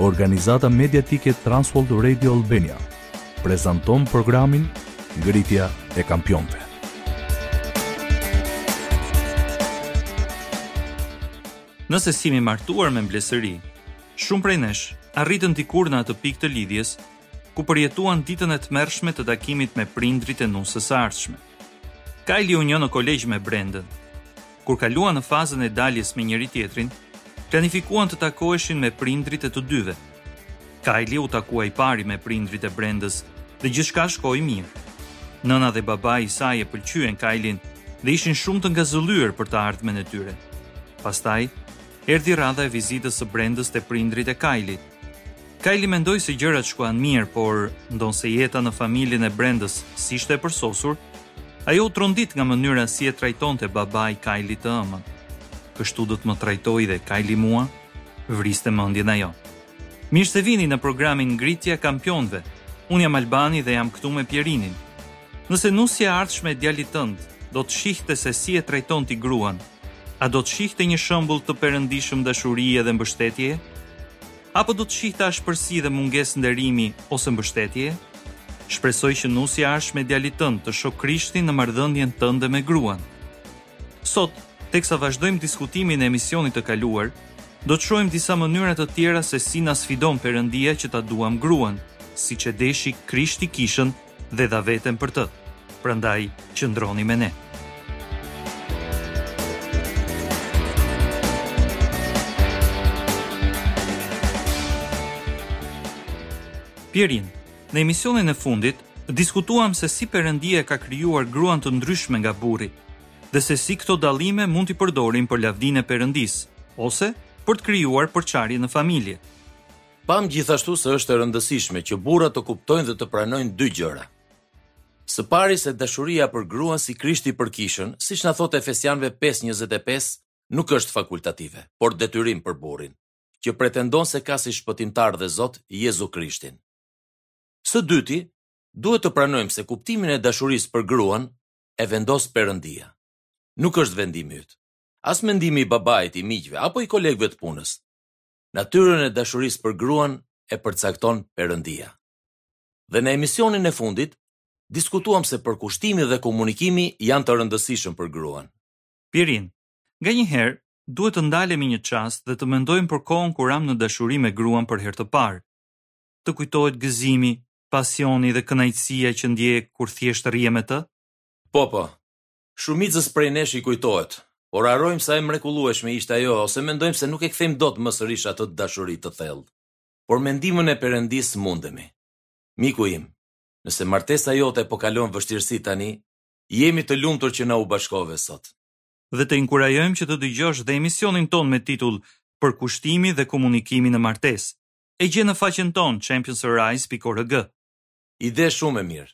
Organizata mediatike Transworld Radio Albania prezanton programin Ngritja e Kampionëve. Nëse s'jemi martuar me mblesëri, shumë prej nesh arritën dikur në atë pikë të lidhjes ku përjetuan ditën e tmerrshme të takimit me prindërit e nuses së ardhshme. Kyle u njoh në kolegj me Brendën. Kur kaluan në fazën e daljes me njëri-tjetrin, planifikuan të takoheshin me prindërit e të dyve. Kyle u takua i pari me prindërit e Brendës dhe gjithçka shkoi mirë. Nëna dhe babai i saj e pëlqyen Kyle-in dhe ishin shumë të ngazëllyer për të ardhmen e tyre. Pastaj, erdhi radha e vizitës së Brendës te prindërit e Kyle-it. Kajli mendoi se gjërat shkuan mirë, por, ndonëse jeta në familjen e Brendës s'ishte e përsosur, ajo u trondit nga mënyra si e trajtonte babai i Kajlit të ëmën. Kështu do të më trajtojë dhe Kajli mua? vriste mendjen ajo. Mirë se vini në programin Ngritja e Kampionëve. Unë jam Albani dhe jam këtu me Pierinin. Nëse nusja e ardhshme e djalit tënd do të shihte se si e trajton ti gruan, A do të shihte një shembull të perëndishëm dashurie dhe mbështetjeje? Apo do të shihte ashpërsi dhe mungesë nderimi ose mbështetjeje? Shpresoj që nusja e ardhshme e djalit tënd të shohë Krishtin në marrëdhënien tënde me gruan. Sot, teksa vazhdojmë diskutimin e emisionit të kaluar, do të shohim disa mënyra të tjera se si na sfidon Perëndia që ta duam gruan, siç e deshi Krishti kishën dhe dha veten për të. Prandaj qëndroni me ne. Pierin, në emisionin e fundit diskutuam se si Perëndia e ka krijuar gruan të ndryshme nga burri dhe se si këto dallime mund t'i përdorim për lavdinë e Perëndisë ose për të krijuar përçarje në familje. Pamë gjithashtu se është e rëndësishme që burrat të kuptojnë dhe të pranojnë dy gjëra. Së pari se dashuria për gruan si Krishti për kishën, siç na thotë Efesianëve pesë njëzet e pesë, nuk është fakultative, por detyrim për burrin, që pretendon se ka si shpëtimtar dhe Zot Jezu Krishtin. Së dyti, duhet të pranojmë se kuptimin e dashurisë për gruan e vendos Perëndia. Nuk është vendimi yt. As mendimi i babait, i miqve apo i kolegëve të punës. Natyrën e dashurisë për gruan e përcakton Perëndia. Dhe në emisionin e fundit, diskutuam se përkushtimi dhe komunikimi janë të rëndësishëm për gruan. Pierin, nganjëherë, duhet të ndalemi një çast dhe të mendojmë për kohën kur ramë në dashuri me gruan për herë të parë. Të kujtohet gëzimi, pasioni dhe kënaqësia që ndieje kur thjesht rrije me të? Po, po. Shumicës prej nesh i kujtohet, por harrojmë sa e mrekullueshme ishte ajo ose mendojmë se nuk e kthejmë dot më sërish atë dashuri të thellë. Por me ndihmën e Perëndisë mundemi. Miku im, nëse martesa jote po kalon vështirësi tani, jemi të lumtur që na u bashkove sot. Dhe të inkurajojmë që të dëgjosh dhe emisionin tonë me titull Përkushtimi dhe komunikimi në martesë. E gjen në faqen tonë championsarise.org. Ide shumë e mirë.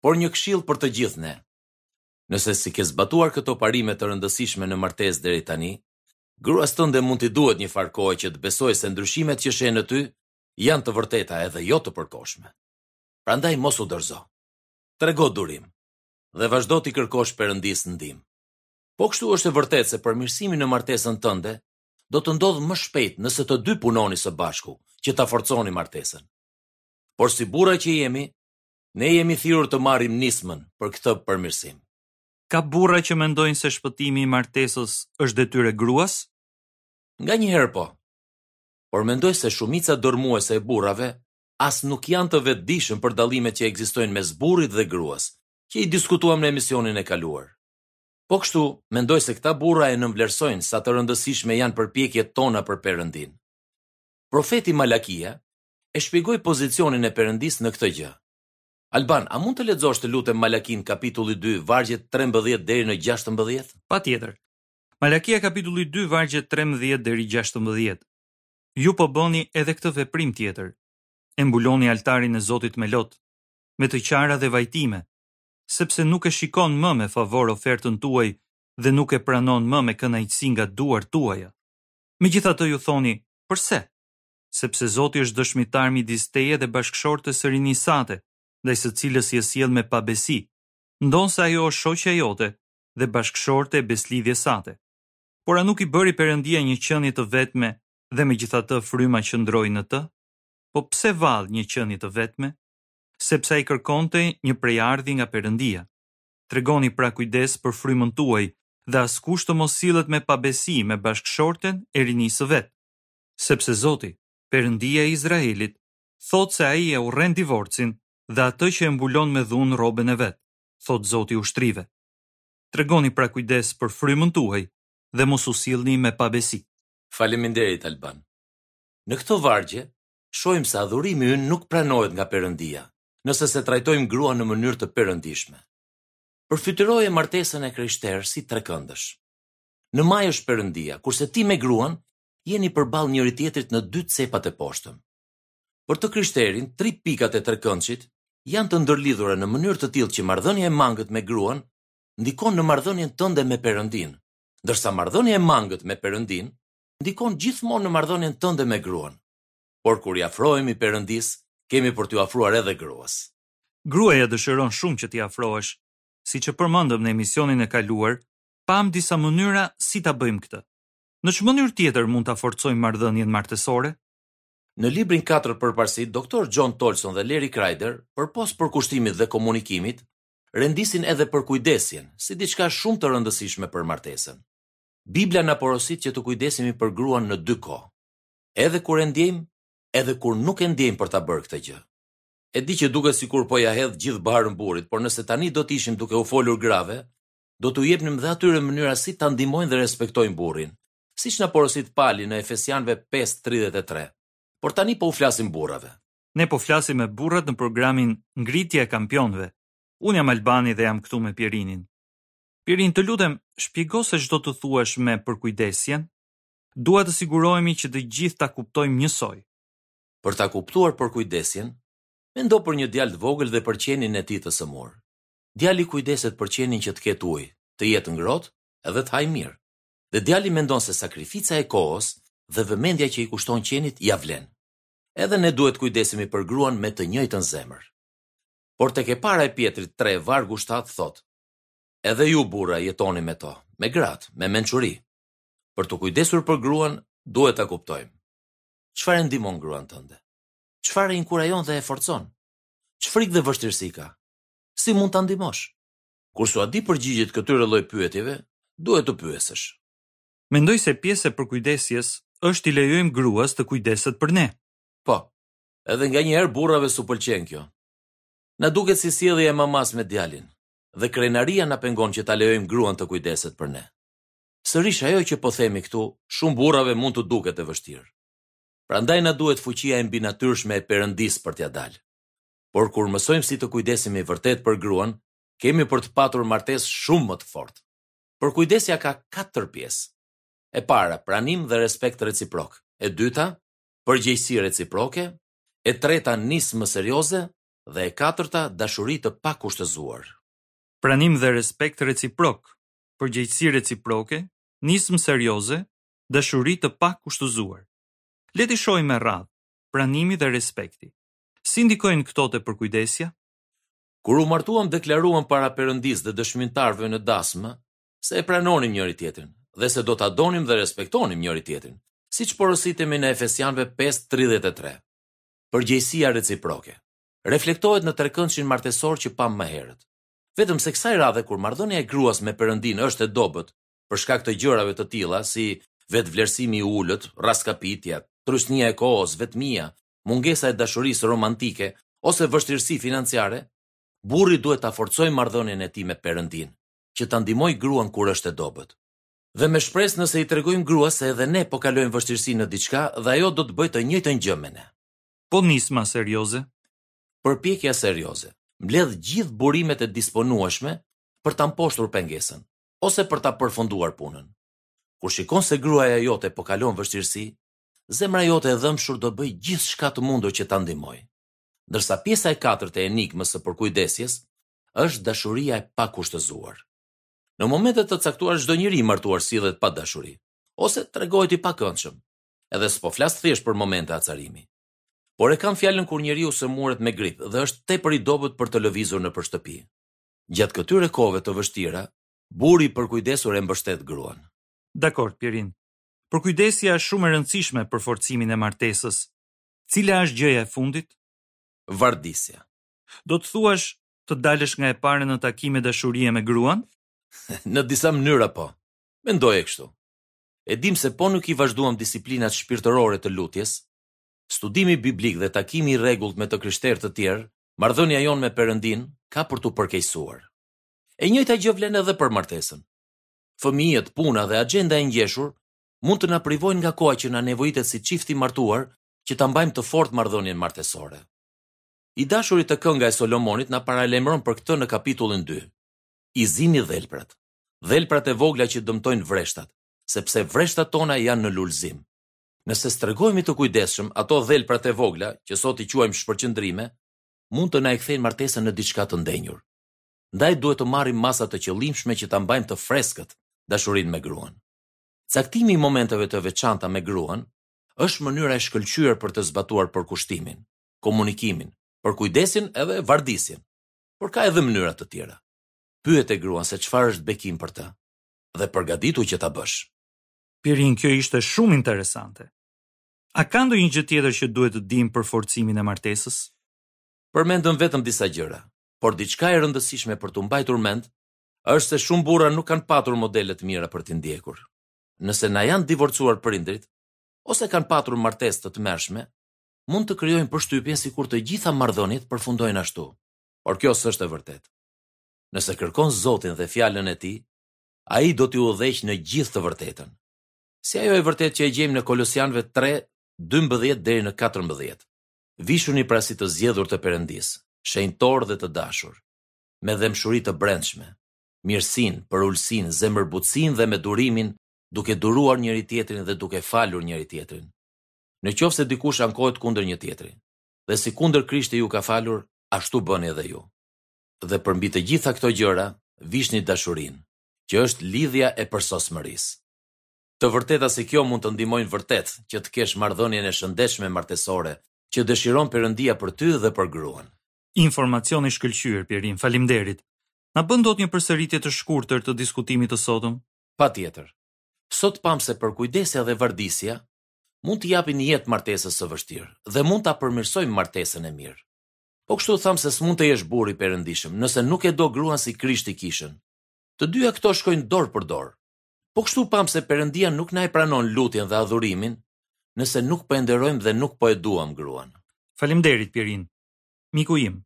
Por një këshillë për të gjithë ne. Nëse s'i ke zbatuar këto parime të rëndësishme në martesë deri tani, gruas tënde mund t'i duhet një farë kohe që të besojë se ndryshimet që sheh në ty janë të vërteta edhe jo të përkohshme. Prandaj mos u dorëzo. Trego durim dhe vazhdo t'i kërkosh Perëndisë ndihmë. Po kështu është e vërtetë se përmirësimi në martesën tënde do të ndodhë më shpejt nëse të dy punoni së bashku që ta forconi martesën. Por si burra që jemi, Ne jemi thirrur të marrim nismën për këtë përmirësim. Ka burra që mendojnë se shpëtimi i martesës është detyrë e gruas? Nganjëherë po. Por mendoj se shumica dërmuese e burrave as nuk janë të vetëdijshëm për dallimet që ekzistojnë mes burrit dhe gruas, që i diskutuam në emisionin e kaluar. Po kështu, mendoj se këta burra e nënvlerësojnë sa të rëndësishme janë përpjekjet tona për Perëndinë. Profeti Malakia e shpjegoi pozicionin e Perëndisë në këtë gjë. Alban, a mund të lexosh të lutem Malakinë kapitulli dy vargjet trembëdhjetë deri në gjashtëmbëdhjetë? Patjetër. Malakia kapitulli dy vargjet trembëdhjetë deri gjashtëmbëdhjetë. Ju po bëni edhe këtë veprim tjetër, e mbuloni altarin e Zotit me lot, me të qara dhe vajtime, sepse nuk e shikon më me favor ofertën tuaj dhe nuk e pranon më me kënaqësi nga duart tuaja. Megjithatë ju thoni, Përse? sepse Zoti është dëshmitar midis teje dhe bashkëshortes së rinisë sate, ndaj së cilës je sjellë me pabesi, ndonëse ajo është shoqja jote dhe bashkëshorte e besëlidhjes sate. Por a nuk i bëri Perëndia një qenie të vetme dhe megjithatë fryma qëndroi në të? Po pse vallë një qenie të vetme? Sepse ai kërkonte një prejardhje nga Perëndia. Tregoni pra kujdes për frymën tuaj dhe askush të mos sillet me pabesi me bashkëshorten e rinisë së vet. sepse Zoti, Perëndia e Izraelit, thotë se ai e urren divorcin dhe atë që e mbulon me dhunë rrobën e vet, thotë Zoti i ushtrive. Tregoni pra kujdes për frymën tuaj dhe mos u sillni me pabesi. Faleminderit Alban. Në këto vargje, shohim se adhurimi ynë nuk pranohet nga Perëndia, nëse s'e trajtojmë gruan në mënyrë të perëndishme. Përfytyroje martesën e krishterë si trekëndësh. Në majë është Perëndia, kurse ti me gruan jeni përballë njëri-tjetrit në dy cepat e poshtëm. Për të krishterin, tri pikat e trekëndshit janë të ndërlidhura në mënyrë të tillë që marrëdhënia e mangët me gruan ndikon në marrëdhënien tënde me Perëndinë, ndërsa marrëdhënia e mangët me Perëndinë ndikon gjithmonë në marrëdhënien tënde me gruan. Por kur i afrohemi Perëndisë, kemi për t'iu afruar edhe gruas. Gruaja dëshiron shumë që t'i afrohesh. Siç e përmendëm në emisionin e kaluar, pamë disa mënyra si ta bëjmë këtë. Në ç'mënyrë tjetër mund ta forcojmë marrëdhënien martesore? Në librin Katër Përparësi, Doktor John Tolson dhe Larry Kreider, përpos përkushtimit dhe komunikimit, rendisin edhe përkujdesjen, si diçka shumë të rëndësishme për martesën. Bibla na porosit që të kujdesemi për gruan në dy kohë, edhe kur e ndjejmë, edhe kur nuk e ndjejmë për ta bërë këtë gjë. E di që duket sikur po ia hedh gjithë barrën burrit, por nëse tani do të ishim duke u folur grave, do t'u jepnim dhe atyre mënyra si ta ndihmojnë dhe respektojnë burrin, siç na porosit Pali në Efesianëve pesë tridhjetë e tre. Por tani po u flasim burrave. Ne po flasim me burrat në programin Ngritja e Kampionëve. Unë jam Albani dhe jam këtu me Pirinin. Pirin, të lutem, shpjego se ç'do të thuash me përkujdesjen? Dua të sigurohemi që të gjithë ta kuptojmë njësoj. Për ta kuptuar përkujdesjen, mendo për një djalë të vogël dhe për qenin e tij të sëmurë. djali kujdeset për qenin që të ketë ujë, të jetë ngrohtë edhe të hajë mirë. Dhe djali mendon se sakrifica e kohës dhe vëmendja që i kushton qenit ia vlen. Edhe ne duhet kujdesemi për gruan me të njëjtën zemër. Por tek e para e Pjetrit tre vargu shtatë thotë, Edhe ju burra jetoni me to, me gratë, me mençuri. Për t'u kujdesur për gruan duhet ta kuptojmë. Çfarë e ndihmon gruan tënde? Çfarë e inkurajon dhe e forcon? Ç'frikë dhe vështirësi ka? Si mund ta ndihmosh? Kur s'ua di përgjigjet këtyre lloj pyetjeve, duhet të pyesësh. Mendoj se pjesë e përkujdesjes është t'i lejojmë gruas të kujdeset për ne. Po. Edhe nganjëherë burrave s'u pëlqen kjo. Na duket si sjellja e mamasë me djalin, dhe krenaria na pengon që ta lejojmë gruan të kujdeset për ne. Sërish ajo që po themi këtu, shumë burrave mund t'u duket e vështirë. Prandaj na duhet fuqia e mbinatyrshme e Perëndisë për t'ia dalë. por kur mësojmë si të kujdesemi vërtet për gruan, kemi për të patur martesë shumë më të fortë. Përkujdesja ka katër pjesë. E para, pranim dhe respekt reciprok. E dyta, përgjegjësi reciproke. E treta, nismë serioze dhe e katërta, dashuri të pakushtëzuar. Pranim dhe respekt reciprok, përgjegjësi reciproke, nismë serioze, dashuri të pakushtëzuar. Le t'i shohim me radhë, pranimi dhe respekti. Si ndikojnë këto te përkujdesja? Kur u martuam deklaruam para Perëndisë dhe dëshmintarëve në dasmë se e pranonim njëri-tjetrin dhe se do ta donim dhe respektonim njëri-tjetrin, siç porositemi në Efesianëve pesë tridhjetë e tre. Përgjegjësia reciproke reflektohet në trekëndshin martesor që pamë më herët. Vetëm se kësaj radhe kur marrëdhënia e gruas me Perëndinë është e dobët për shkak të gjërave të tilla si vetëvlerësimi i ulët, rraskapitja, trysnia e kohës, vetmia, mungesa e dashurisë romantike ose vështirësi financiare, burri duhet ta forcojë marrëdhënien e tij me Perëndinë, që ta ndihmojë gruan kur është e dobët. Dhe me shpresë nëse i tregojmë gruas se edhe ne po kalojmë vështirësi në diçka dhe ajo do të bëjë të njëjtën gjë me ne. Po nisma serioze? Përpjekja serioze mbledh gjithë burimet e disponueshme për ta mposhtur pengesën ose për ta përfunduar punën. Kur shikon se gruaja jote po kalon vështirësi, Zemra jote e dhembshur do bëjë gjithçka të mundur që ta ndihmojë. Ndërsa pjesa e katërt e enigmës së përkujdesjes është dashuria e pakushtëzuar. Në momente të caktuara çdo njeri i martuar sillet pa dashuri, ose tregohet i pakëndshëm. Edhe s'po flas thjesht për momente acarimi. Por e kam fjalën kur njeriu sëmuret me grip dhe është tepër i dobët për të lëvizur nëpër shtëpi. Gjatë këtyre kohëve të vështira, burri i përkujdesur e mbështet gruan. Dakord, Pirin. Përkujdesja është shumë e rëndësishme për forcimin e martesës. Cila është gjëja e fundit? Vardisja. Do të thuash të dalësh nga e para në takime dashurie me gruan? Në disa mënyra po. Mendoje kështu. E dimë se po nuk i vazhduam disiplinat shpirtërore të lutjes, studimi biblik dhe takimi i rregullt me të krishterë të tjerë, marrëdhënia jonë me Perëndinë ka për t'u përkeqësuar. E njëjta gjë vlen edhe për martesën. fëmijët, puna dhe axhenda e ngjeshur mund të na privojnë nga koha që na nevojitet si çift i martuar që ta mbajmë të fortë marrëdhënien martesore. I dashuri te Kënga e Solomonit na paralajmëron për këtë në kapitullin dy. I zini dhelprat, dhelprat e vogla që dëmtojnë vreshtat, sepse vreshtat tona janë në lulëzim. Nëse s'tregohemi të kujdesshëm, ato dhelprat e vogla, që sot i quajmë shpërqendrime, mund të na e kthejnë martesën në diçka të ndenjur. ndaj duhet të marrim masa të qëllimshme që ta mbajmë të freskët dashurinë me gruan. Caktimi i momenteve të veçanta me gruan është mënyra e shkëlqyer për të zbatuar përkushtimin, komunikimin, përkujdesjen edhe vardisjen. Por ka edhe mënyra të tjera. Pyete gruan se çfarë është bekim për të dhe përgatitu që ta bësh. Pirin, kjo ishte shumë interesante. A ka ndonjë gjë tjetër që duhet të dimë për forcimin e martesës? Përmendëm vetëm disa gjëra, por diçka e rëndësishme për t'u mbajtur mend është se shumë burra nuk kanë patur modele të mira për t'i ndjekur. Nëse na janë divorcuar prindërit ose kanë patur martesë të tmerrshme, mund të krijojnë përshtypjen sikur të gjitha marrëdhëniet përfundojnë ashtu. Por kjo s'është e vërtetë. Nëse kërkon Zotin dhe fjalën e tij, ai do të të udhëheqë në gjithë të vërtetën. Si ajo e vërtetë që e gjejmë në Kolosianëve 3, 12 deri në 14. Vishuni pra si të zgjedhur të Perëndisë, shenjtorë dhe të dashur, me dhembshuri të brendshme, mirësinë, përulësinë, zemërbutësinë dhe me durimin, duke duruar njëri-tjetrin dhe duke falur njëri-tjetrin. Në qoftë se dikush ankohet kundër një tjetri, dhe sikundër Krishti ju ka falur, ashtu bëni edhe ju. Dhe përmbi të gjitha këto gjëra, vishni dashurinë, që është lidhja e përsosmërisë. Të vërteta si kjo mund të të ndihmojnë vërtet që të kesh marrëdhënien e shëndetshme martesore që dëshiron Perëndia për ty dhe për gruan. Informacion i shkëlqyer, Pjerin, faleminderit! Na bën dot një përsëritje të shkurtër të diskutimit të sotëm? Patjetër. Sot pamë se përkujdesja dhe vardisja mund t'i japin jetë martesës së vështirë dhe mund ta përmirësojnë martesën e mirë. Po kështu thamë se s'mund të jesh burrë i perëndishëm nëse nuk e do gruan si Krishti kishën. Të dyja këto shkojnë dorë për dorë. Po kështu pamë se Perëndia nuk na e pranon lutjen dhe adhurimin, nëse nuk po e nderojmë dhe nuk po e duam gruan. Faleminderit Pjerin, miku im.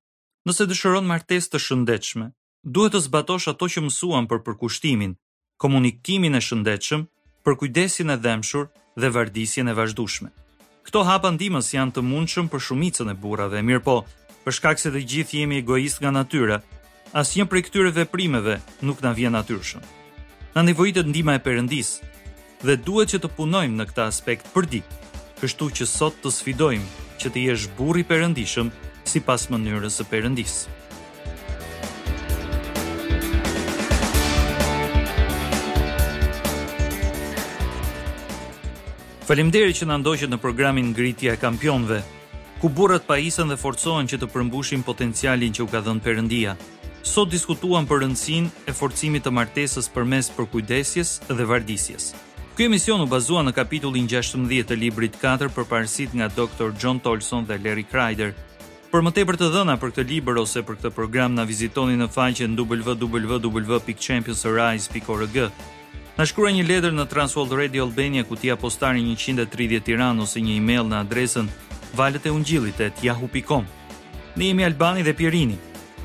Nëse dëshiron martesë të shëndetshme, duhet të zbatosh ato që mësuam për përkushtimin, komunikimin e shëndetshëm, përkujdesjen e dhembshur dhe vardisjen e vazhdueshme. Këto hapa ndihmës janë të mundshëm për shumicën e burrave, mirëpo, për shkak se të gjithë jemi egoistë nga natyra, asnjë prej këtyre veprimeve nuk na vjen natyrshëm. Na nevojitet ndihma e Perëndisë dhe duhet që të punojmë në këtë aspekt përditë. Kështu që sot të sfidojmë që të jesh burrë i perëndishëm sipas mënyrës së Perëndisë. Faleminderit që na ndoqët në programin Ngritja e Kampionëve, ku burrat pajisen dhe forcohen që të përmbushin potencialin që u ka dhënë Perëndia. Sot diskutuam për rëndësinë e forcimit të martesës përmes përkujdesjes dhe vardisjes. Ky emision u bazua në kapitullin gjashtëmbëdhjetë të librit Katër përparësitë nga Doktor John Tolson dhe Larry Kreider. Për më tepër të dhëna për këtë libër ose për këtë program na vizitoni në faqen www.championsrise.org. Na shkruaj një letër në Transworld Radio Albania kutia postare 130 Tiranë ose një email në adresën valëteungjillit@yahoo.com. Ne jemi Albani dhe Pjerini.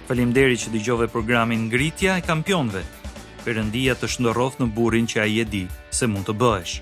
Faleminderit që dëgjove programin Ngritja e Kampionëve. Perëndia të shndërroftë në burrin që ai e di se mund të bëhesh.